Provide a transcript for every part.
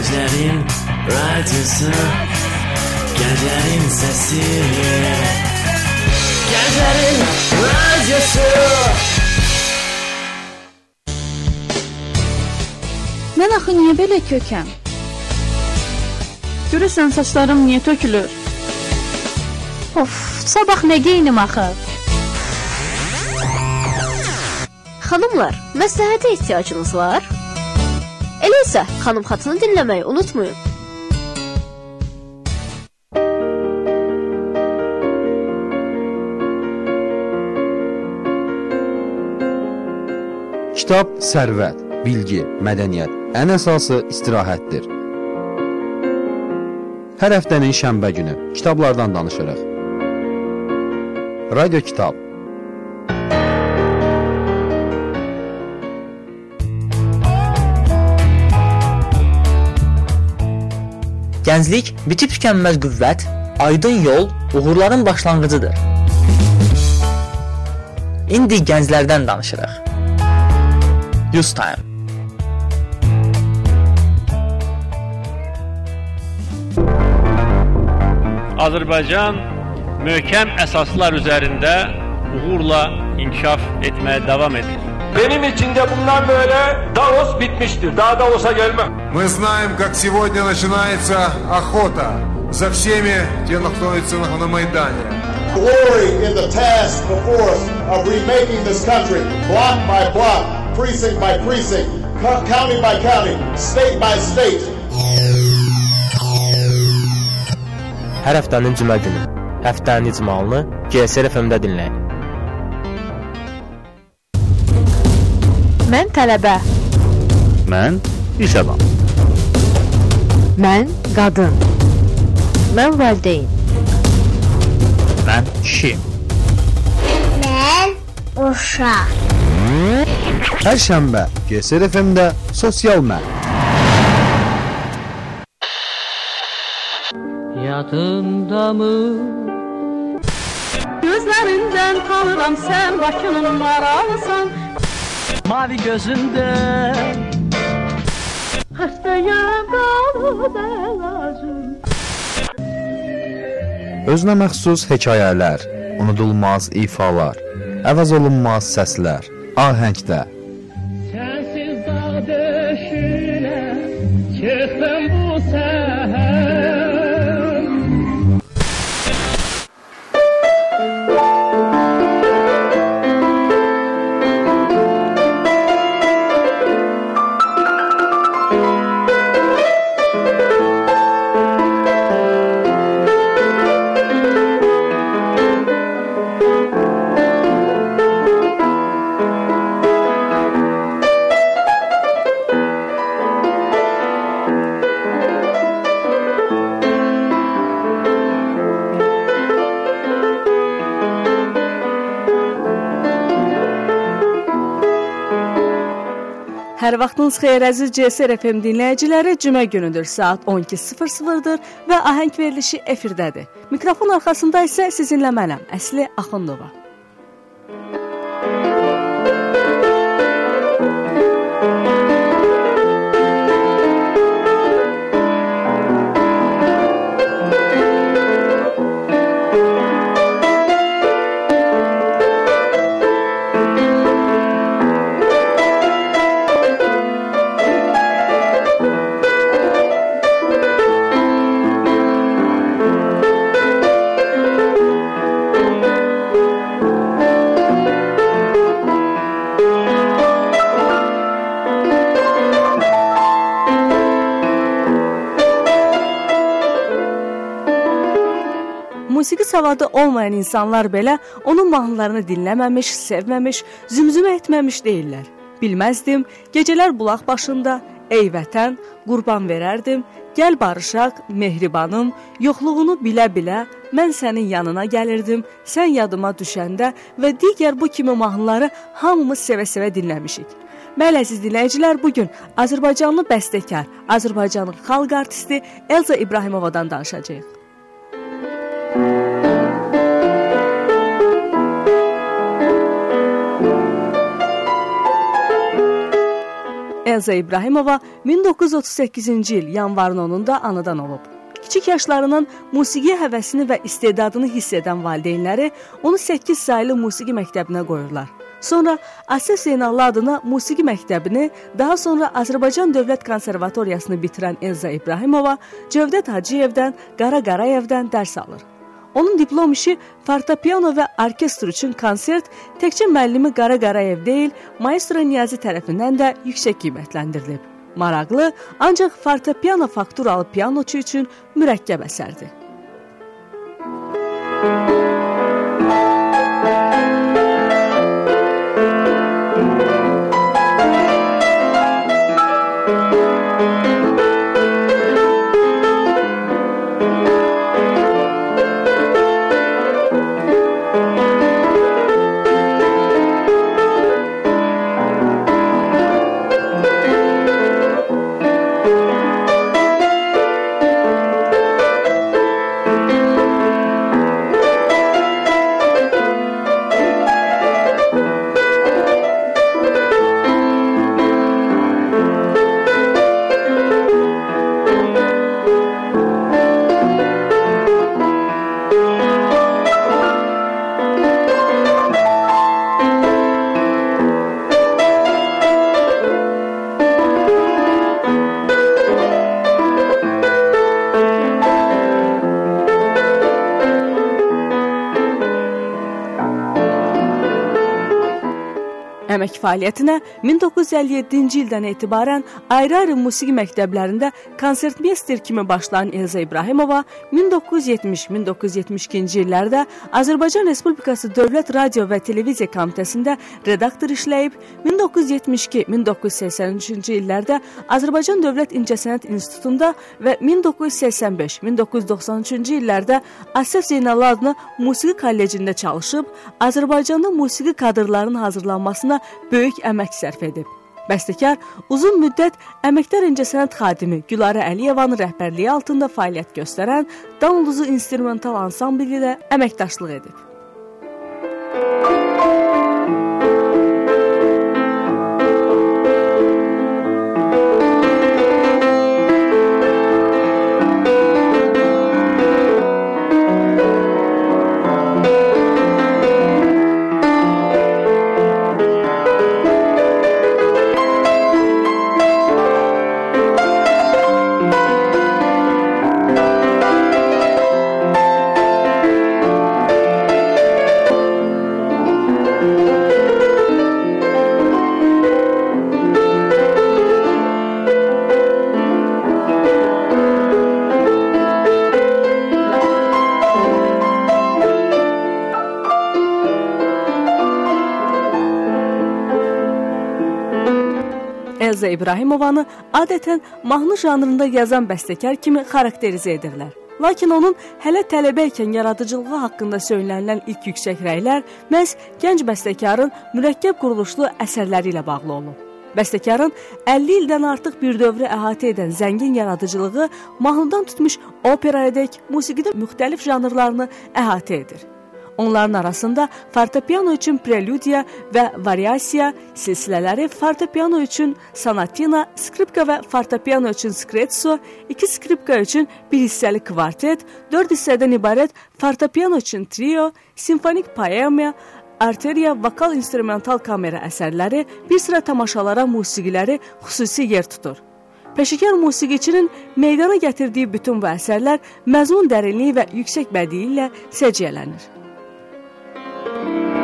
Gecenin radyosu Gecenin sesi Gecenin radyosu Mən axı niyə belə kökəm? Görəsən saçlarım niyə tökülür? Of, sabah nə geyinim axı? Xanımlar, məsləhətə ehtiyacınız var? Elə isə xanım xatını dinləməyi unutmayın. Kitab sərvət, bilgi, mədəniyyət, ən əsası istirahətdir. Hər həftənin şənbə günü kitablardan danışırıq. Radio Kitab Gənclik bitib tükənməz qüvvət, aydın yol, uğurların başlanğıcıdır. İndi gənclərdən danışırıq. Youth Time. Azərbaycan möhkəm əsaslar üzərində uğurla inkişaf etməyə davam edir. Benim için de bundan böyle Davos bitmiştir. Daha Davos'a gelmem. Мы знаем, как сегодня начинается охота за всеми теми, кто находится на, на Майдане. Glory in the task before us of remaking this country block by block, precinct by precinct, co- county by county, state by state. Hər həftənin cümə günü həftənin icmalını GSR FM-də dinləyin. Mən tələbə. Mən iş adamı. Mən qadın. Mən valideyn. Mən kişi. Mən uşaq. Hər şənbə GSR FM-də sosial mən. Yadındamı Gözlərindən tanıram sən Bakının maralısan Mavi gözündə Xəstəyəm qalıb əlacım Özünə məxsus hekayələr, unudulmaz ifalar, əvəz olunmaz səslər, ahəngdə. Vaxtınız xeyir əziz CSR FM dinləyiciləri. Cümə günüdür, saat 12:00-dır və ahəng verilişi efirdədir. Mikrofon arxasında isə sizinlə mənəm, Əsli Axundova. Savadı olmayan insanlar belə onun mahnılarını dinləməmiş, sevməmiş, zümzümə etməmiş deyirlər. Bilməzdim, gecələr bulaq başında, ey vətən, qurban verərdim, gəl barışaq, mehribanım, yoxluğunu bilə-bilə mən sənin yanına gəlirdim, sən yadıma düşəndə və digər bu kimi mahnıları hamımız sevə-sevə dinləmişik. Bəli, əziz dinləyicilər, bu gün Azərbaycanlı bəstəkar, Azərbaycanın xalq artisti Elza İbrahimovadan danışacağıq. Elza İbrahimova 1938-ci il yanvarın 10-da anadan olub. Kiçik yaşlarının musiqiyə həvəsini və istedadını hiss edən valideynləri onu 8 saylı musiqi məktəbinə qoyurlar. Sonra Asif Zeynallı adına musiqi məktəbini, daha sonra Azərbaycan Dövlət Konservatoriyasını bitirən Elza İbrahimova Cövdət Hacıyevdən, Qara Qarayevdən dərs alır. Onun diplom işi fortepiano və orkestr üçün konsert təkcə müəllimi Qara Qarayev deyil, maestro Niyazi tərəfindən də yüksək qiymətləndirilib. Maraqlı, ancaq fortepiano fakturalı pianoçu üçün mürəkkəb əsərdir. Əmək fəaliyyətinə 1957-ci ildən etibarən ayrı-ayrı musiqi məktəblərində konsertmeyster kimi başlayan Elza İbrahimova 1970-1972-ci illərdə Azərbaycan Respublikası Dövlət Radio və Televiziya Komitəsində redaktor işləyib, 1972-1983-cü illərdə Azərbaycan Dövlət İncəsənət İnstitutunda və 1985-1993-cü illərdə Asəf Zeynallı adına Musiqi Kollecində çalışıb, Azərbaycanda musiqi kadrlarının hazırlanmasına böyük əmək sərf edib. Bəstəkar uzun müddət əməkdar incəsənət xadimi Gülarə Əliyevanın rəhbərliyi altında fəaliyyət göstərən Dan Uluzu instrumental ansambli ilə əməkdaşlıq edib. Elza İbrahimovanı adətən mahnı janrında yazan bəstəkar kimi xarakterizə edirlər. Lakin onun hələ tələbə ikən yaradıcılığı haqqında söylənilən ilk yüksək rəylər məhz gənc bəstəkarın mürəkkəb quruluşlu əsərləri ilə bağlı olub. Bəstəkarın 50 ildən artıq bir dövrü əhatə edən zəngin yaradıcılığı mahnıdan tutmuş operayadək musiqidə müxtəlif janrlarını əhatə edir. Onların arasında fortepiano üçün preludiya və variasiya silsilələri, fortepiano üçün sonatina, skripka və fortepiano üçün skrezzo, iki skripka üçün bir hissəli kvartet, dörd hissədən ibarət fortepiano üçün trio, simfonik poema, arteriya, vokal instrumental kamera əsərləri, bir sıra tamaşalara musiqiləri xüsusi yer tutur. Peşəkar musiqiçinin meydana gətirdiyi bütün bu əsərlər məzmun dərinliyi və yüksək bədii ilə səciyyələnir. Thank you.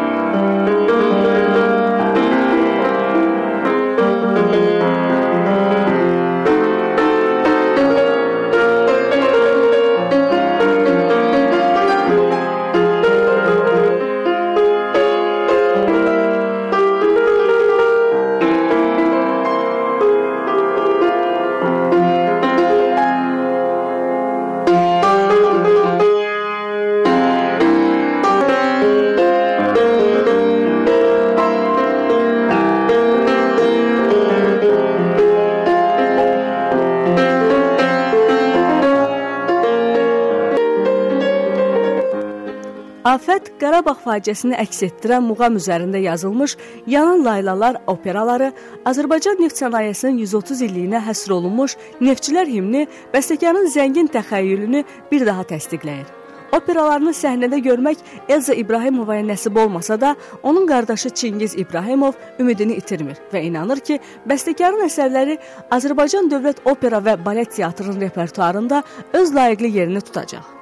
Afət Qarabağ faciəsini əks etdirən muğam üzərində yazılmış Yanan laylalar operaları Azərbaycan neft sənayesinin 130 illiyinə həsr olunmuş Neftçilər himni bəstəkarın zəngin təxəyyülünü bir daha təsdiqləyir. Operalarını səhnədə görmək Elza İbrahimovaya nəsib olmasa da, onun qardaşı Çingiz İbrahimov ümidini itirmir və inanır ki, bəstəkarın əsərləri Azərbaycan Dövlət Opera və Balet Teatrının repertuarında öz layiqli yerini tutacaq.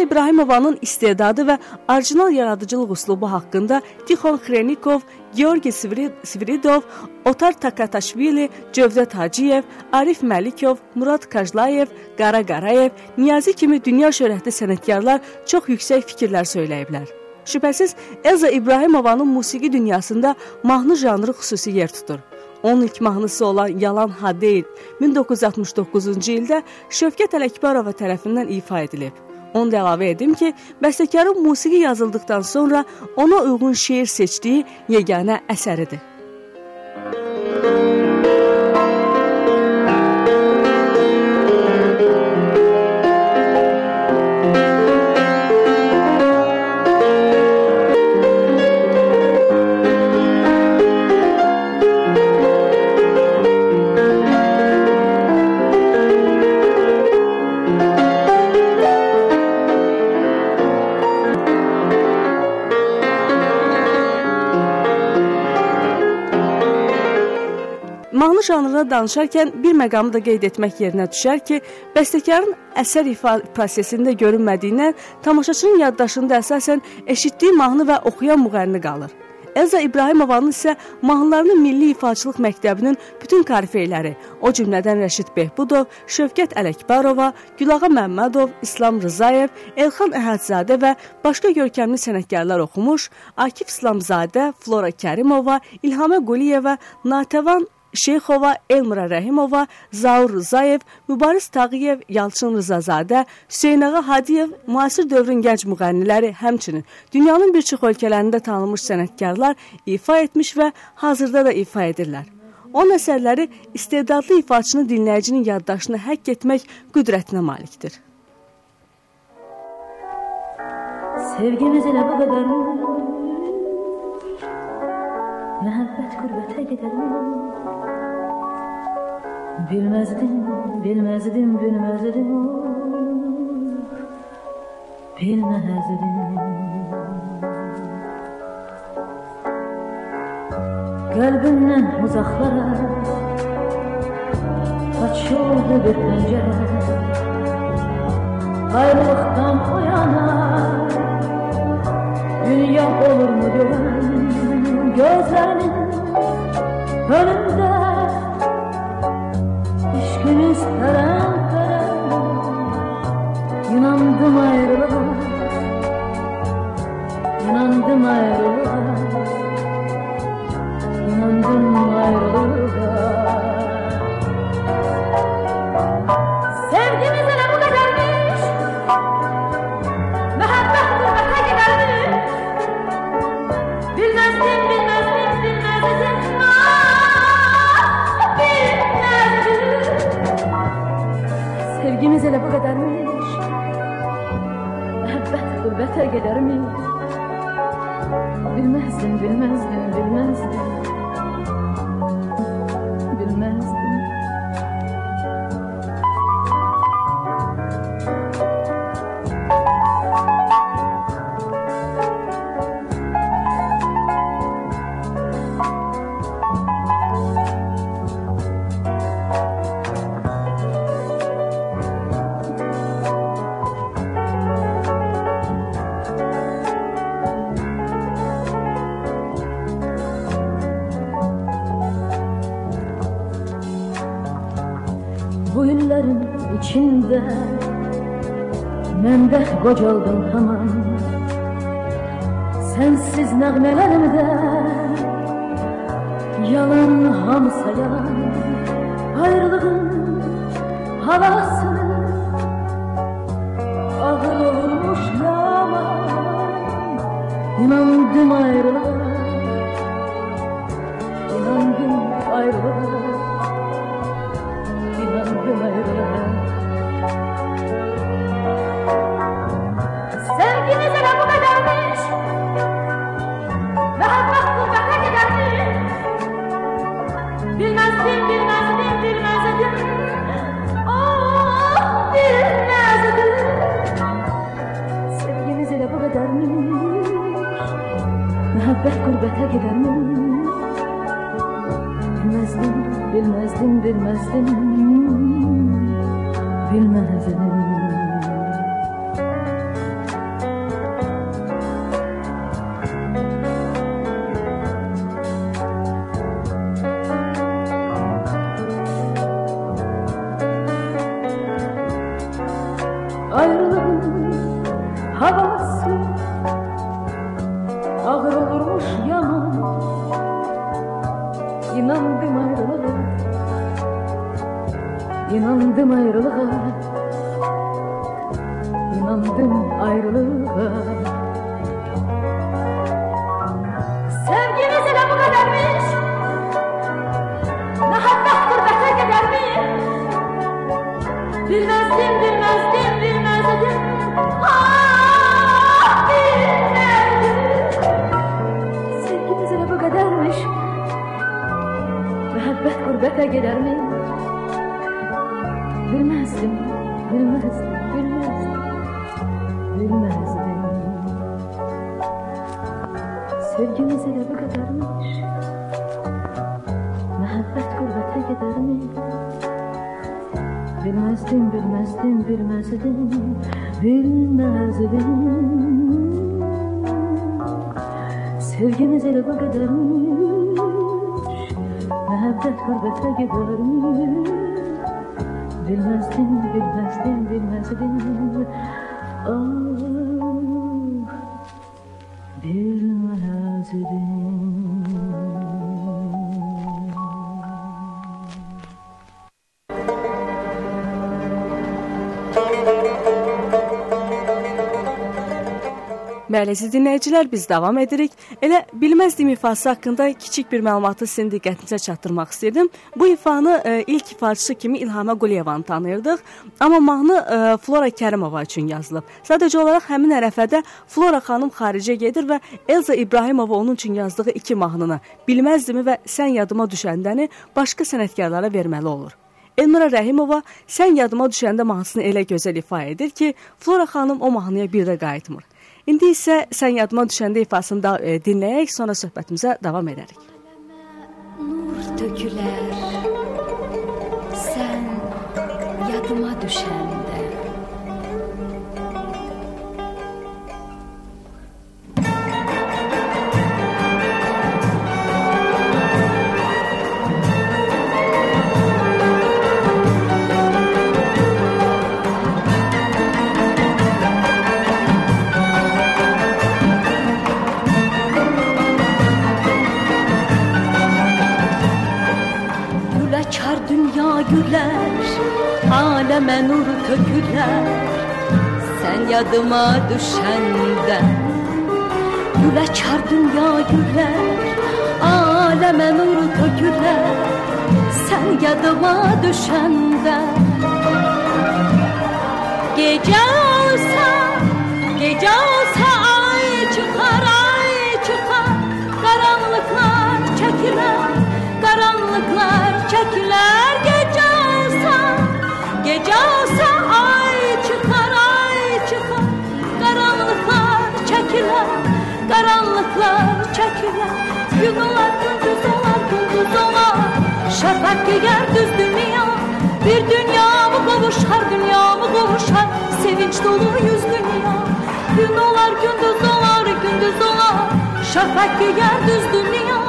Elza İbrahimovanın istedadı və orijinal yaradıcılıq üslubu haqqında Tixon Xrenikov, Georgi Sviridov, Otar Takataşvili, Cövdət Hacıyev, Arif Məlikov, Murad Kajlayev, Qara Qarayev, Niyazi kimi dünya şöhrətli sənətkarlar çox yüksək fikirlər söyləyiblər. Şübhəsiz Elza İbrahimovanın musiqi dünyasında mahnı janrı xüsusi yer tutur. Onun ilk mahnısı olan Yalan Ha deyil 1969-cu ildə Şövkət Ələkbarova tərəfindən ifa edilib. Onu da əlavə edim ki, bəstəkarın musiqi yazıldıqdan sonra ona uyğun şeir seçdiyi yeganə əsəridir. Danışarkən bir məqamı da qeyd etmək yerinə düşər ki, bəstəkarın əsər ifa prosesində görünmədiyindən tamaşaçının yaddaşında əsasən eşitdiyi mahnı və oxuyan müğənni qalır. Elza İbrahimovanın isə mahnılarını Milli İfaçılıq Məktəbinin bütün korifeyləri, o cümlədən Rəşid Behbudov, Şövkət Ələkbarova, Gülağa Məmmədov, İslam Rızayev, Elxan Əhədzadə və başqa görkəmli sənətkarlar oxumuş, Akif İslamzadə, Flora Kərimova, İlhamə Quliyeva, Natəvan Şeyxova, Elmira Rəhimova, Zaur Rzayev, Mübariz Tağıyev, Yalçın Rızazadə, Hüseynağa Hadiyev müasir dövrün gənc müğənniləri, həmçinin dünyanın bir çox ölkələrində tanınmış sənətkarlar ifa etmiş və hazırda da ifa edirlər. Onun əsərləri istedadlı ifaçını dinləyicinin yaddaşını həkk etmək qüdrətinə malikdir. Sevgimiz elə bu qədər Məhəbbət qürbətə gedər Bilmezdim, bilmezdim, bilmezdim Bilmezdim. Kalbimden uzaklara Açıldı bir pencere. Ayrılıktan o Dünya olur mu gören Gözlerinin önünde that I kocaldım tamam. Sensiz nəğmələrimdə Yalan hamısa yalan Ayrılığın havasını بحكر بتاجد أنون المسجون بالمسجون بالمسجون بالمسجون ziyarete gider mi? Gülmezdim, gülmezdim, gülmezdim, gülmezdim. Sevgimize de bu kadarmış, muhabbet gurbete gider mi? Bilmezdim, bilmezdim, bilmezdim, bilmezdim. Sevgimize de bu kadarmış. Muhabbet gurbete gidermiş. Bilmezdim, bilmezdim, bilmezdim. Ah, bilmezdim Bəli, siz dinləyicilər biz davam edirik. Elə bilməzdim ifası haqqında kiçik bir məlumatı sizin diqqətinizə çatdırmaq istədim. Bu ifanı e, ilk ifaçısı kimi İlhama Quliyevanı tanıyırdıq, amma mahnı e, Flora Kərimova üçün yazılıb. Sadəcə olaraq həmin ərəfədə Flora xanım xaricə gedir və Elza İbrahimova onun üçün yazdığı iki mahnını Bilməzdimi və Sən yadıma düşəndəni başqa sənətkarlara verməli olur. Elmira Rəhimova Sən yadıma düşəndə mahnısını elə gözəl ifa edir ki, Flora xanım o mahnıya bir də qayıtmır. İndi isə sən yadıma düşəndə ifasını da e, dinləyək, sonra söhbətimizə davam edərik. Nur tökülər Sən yadıma düşəndə Sən yadıma düşəndə Güləçar dünya gülər Aləmə nur tökülər Sən yadıma düşəndə Gecə olsa Gecə olsa ay çıxar şafak yer düz dünya. Bir dünya mı kavuşar dünya mı kavuşar? Sevinç dolu yüz dünya. Gün olar gündüz olar gündüz olar Şafak yer düz dünya.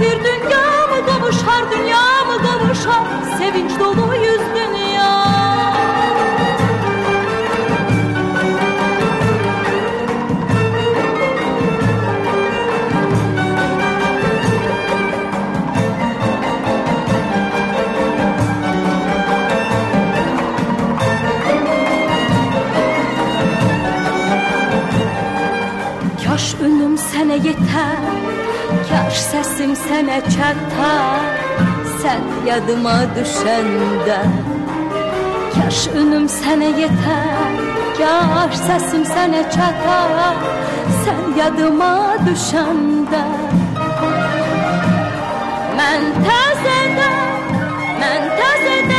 Bir dünya mı kavuşar dünya mı kavuşar? Sevinç dolu yüz dünya. Sənə yetər Kaş səsim sənə çatar. Sən yadıma düşəndə Kaş ünüm sənə yetər Kaş səsim sənə çatar. Sən yadıma düşəndə Mən təzədən Mən təzədən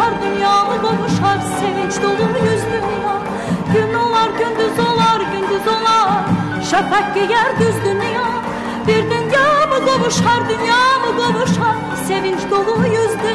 qovuşar, dünyamı qovuşar Sevinç dolu yüz dünya Gün olar, gündüz olar, gündüz olar. Şəfəq qeyər düz dünya. Bir dünyamı qovuşar, dünyamı qovuşar Sevinç dolu yüz dünya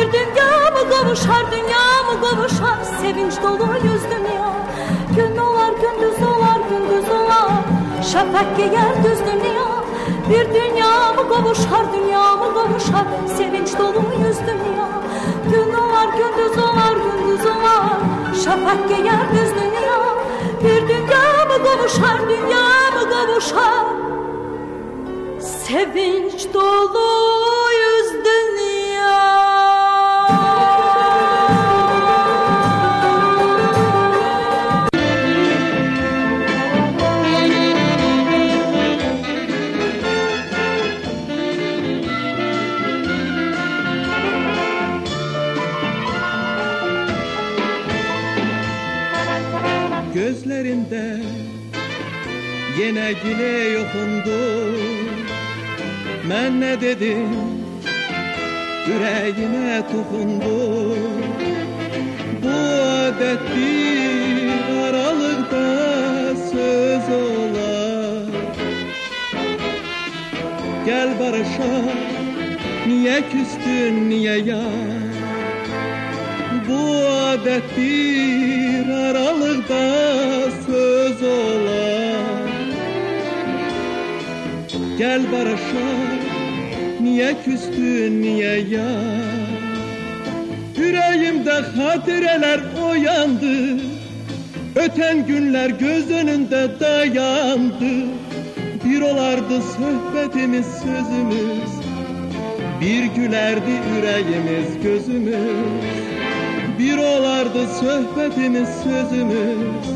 Bir dünya mı kavuşar dünya mı kavuşar? Sevinç dolu yüz dünya. Gün olar gündüz olar gündüz olar. Şafak giyer düz dünya. Bir dünya mı kavuşar dünya mı kavuşar? Sevinç dolu yüz dünya. Gün olar gündüz olar gündüz olar. Şafak giyer düz dünya. Bir dünya mı kavuşar dünya mı kavuşar? Sevinç dolu yüz dünya. Yine güle yokundu. Ben ne dedim? Yüreğime tokundu Bu adet bir aralıkta söz olar. Gel barışa niye küstün niye ya? Bu adet bir aralıkta Gel barışa niye küstün niye ya? Yüreğimde hatireler oyandı Öten günler göz önünde dayandı. Bir olardı sohbetimiz sözümüz Bir gülerdi yüreğimiz gözümüz. Bir olardı sohbetimiz sözümüz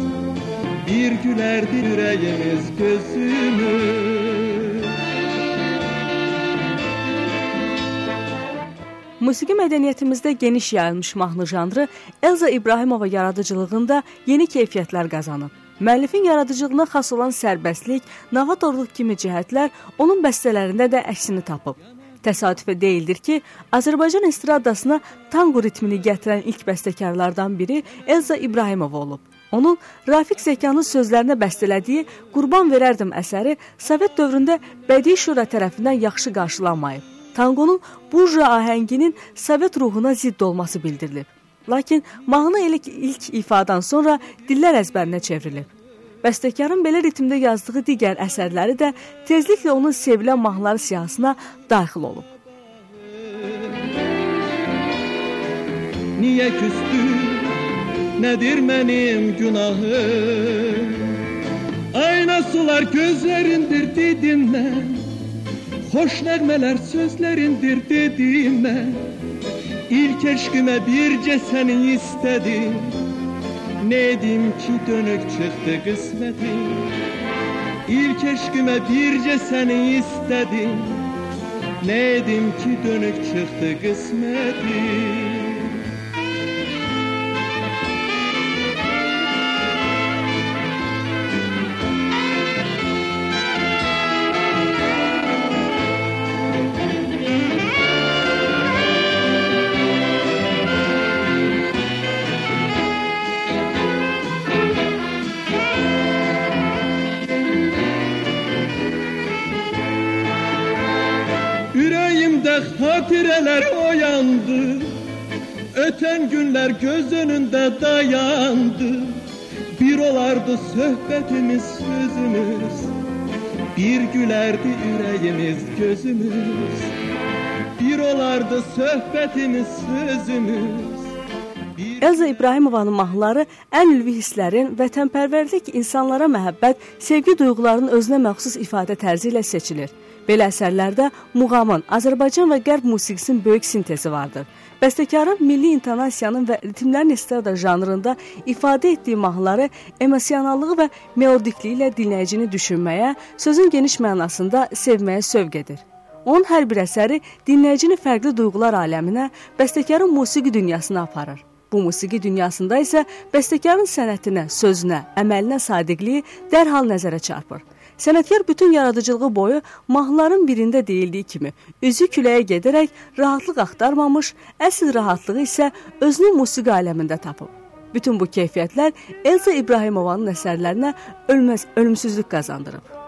Bir gülerdi yüreğimiz gözümüz Musiqi mədəniyyətimizdə geniş yayılmış mahnı janrı Elza İbrahimova yaradıcılığında yeni keyfiyyətlər qazanıb. Müəllifin yaradıcılığına xas olan sərbəstlik, novatorluq kimi cəhətlər onun bəstələrində də əksini tapıb. Təsadüfə deyildir ki, Azərbaycan estradasına tango ritmini gətirən ilk bəstəkarlardan biri Elza İbrahimova olub. Onun Rafiq Zəkanın sözlərinə bəstələdiyi Qurban verərdim əsəri Sovet dövründə bədii şura tərəfindən yaxşı qarşılanmayıb. Tangonun burja ahənginin Sovet ruhuna zidd olması bildirilib. Lakin mahnı ilk, ilk ifadan sonra dillər əzbərinə çevrilib. Bəstəkarın belə ritmdə yazdığı digər əsərləri də tezliklə onun sevilən mahnıları siyahısına daxil olub. Niye küstü nedir benim günahım Ayna sular gözlerindir dedim ben Hoş nəğmələr sözlərindir dedim mən İlk eşkime birce seni istedim Ne edim ki dönük çıktı kısmetim İlk eşkime birce seni istedim Ne edim ki dönük çıktı kısmetim Günler göz önünde dayandı. Bir olardı sohbetimiz sözümüz. Bir gülerdi yüreğimiz gözümüz. Bir olardı sohbetimiz sözümüz. Elza İbrahimovanın mahnıları ən ülvi hisslərin, vətənpərvərlik, insanlara məhəbbət, sevgi duyğularının özünə məxsus ifadə tərzi ilə seçilir. Belə əsərlərdə muğamın, Azərbaycan və Qərb musiqisinin böyük sintezi vardır. Bəstəkarın milli intonasiyanın və ritmlərin estrada janrında ifadə etdiyi mahnıları emosionallığı və melodikliyi ilə dinləyicini düşünməyə, sözün geniş mənasında sevməyə sövq edir. Onun hər bir əsəri dinləyicini fərqli duyğular aləminə, bəstəkarın musiqi dünyasına aparır. Bu musiqi dünyasında isə bəstəkarın sənətinə, sözünə, əməlinə sadiqliyi dərhal nəzərə çarpır. Sənətkar bütün yaradıcılığı boyu mahnıların birində deyildiyi kimi üzü küləyə gedərək rahatlıq axtarmamış, əsl rahatlığı isə özünü musiqi aləmində tapıb. Bütün bu keyfiyyətlər Elza İbrahimovanın əsərlərinə ölməz, ölümsüzlük qazandırıb.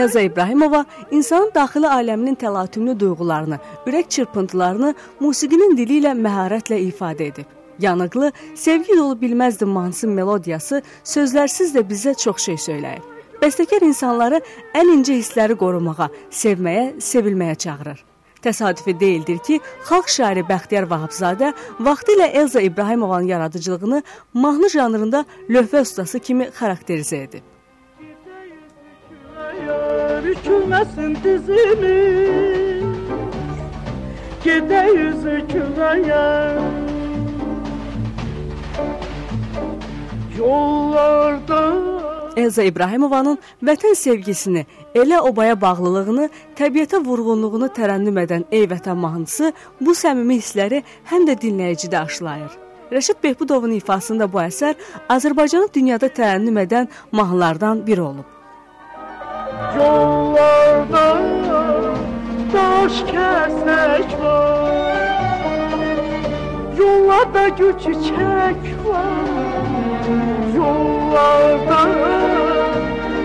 Elza İbrahimova insanın daxili aləminin təlatümlü duyğularını, ürək çırpıntılarını musiqinin dili ilə məharətlə ifadə edib. Yanıqlı, sevgi dolu bilməzdim mahnısı melodiyası sözlərsiz də bizə çox şey söyləyir. Bəstəkar insanları ən incə hissləri qorumağa, sevməyə, sevilməyə çağırır. Təsadüfi deyildir ki, xalq şairi Bəxtiyar Vahabzadə vaxtilə Elza İbrahimovanın yaradıcılığını mahnı janrında lövhə ustası kimi xarakterizə edib. Bükülməsin dizimiz Gedək üzü küləyə Yollarda Elza İbrahimovanın vətən sevgisini, elə obaya bağlılığını, təbiətə vurğunluğunu tərənnüm edən Ey vətən mahnısı bu səmimi hissləri həm də dinləyicidə aşılayır. Rəşid Behbudovun ifasında bu əsər Azərbaycanı dünyada tərənnüm edən mahnılardan biri olub. Yollarda daş kəsək var. Yollarda gül çiçək var. Yollarda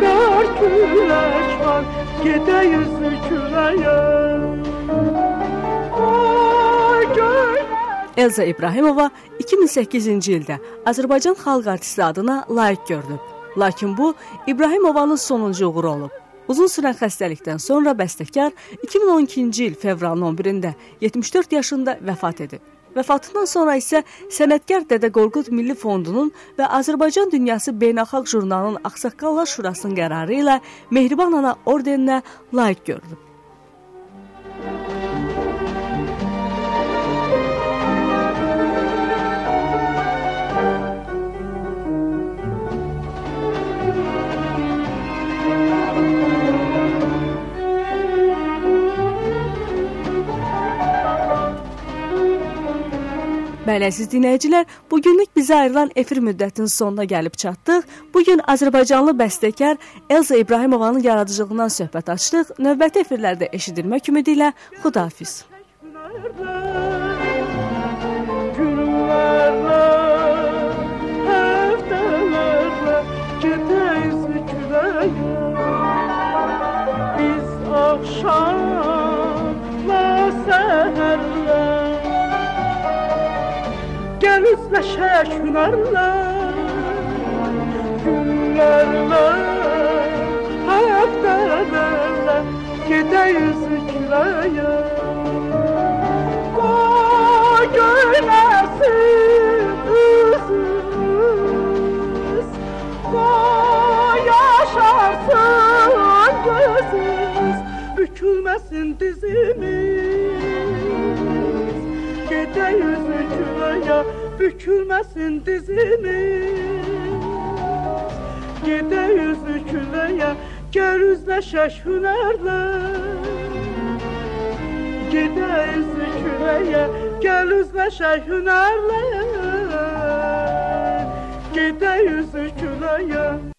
qar külək var. Gedək üzü küləyə Elza İbrahimova 2008-ci ildə Azərbaycan xalq artisti adına layiq görülüb. Lakin bu İbrahimovanın sonuncu uğuru olub. Uzun sürən xəstəlikdən sonra bəstəkar 2012-ci il fevralın 11-də 74 yaşında vəfat edib. Vəfatından sonra isə sənətkar Dədə Qorqud Milli Fondunun və Azərbaycan Dünyası Beynəlxalq Jurnalının Ağsaqqallar Şurasının qərarı ilə Mehriban Ana ordeninə layiq görülüb. Bəli, əziz dinləyicilər, bu günlük bizə ayrılan efir müddətinin sonuna gəlib çatdıq. Bu gün Azərbaycanlı bəstəkar Elza İbrahimovanın yaradıcılığından söhbət açdıq. Növbəti efirlərdə eşidilmək ümidi ilə xudahafiz. Biz axşam meşeşlerle Güllerle Heftelerle Gideyiz ikleye Koyunesin üzümüz Koyaşarsın gözümüz Bükülmesin dizimiz. Gideyiz ikleye külaya Bükülməsin dizimiz Gedək üzü külaya Gəl üzləşək hünərlə Gedək üzü küləyə Gəl üzləşək hünərlə Gedək üzü küləyə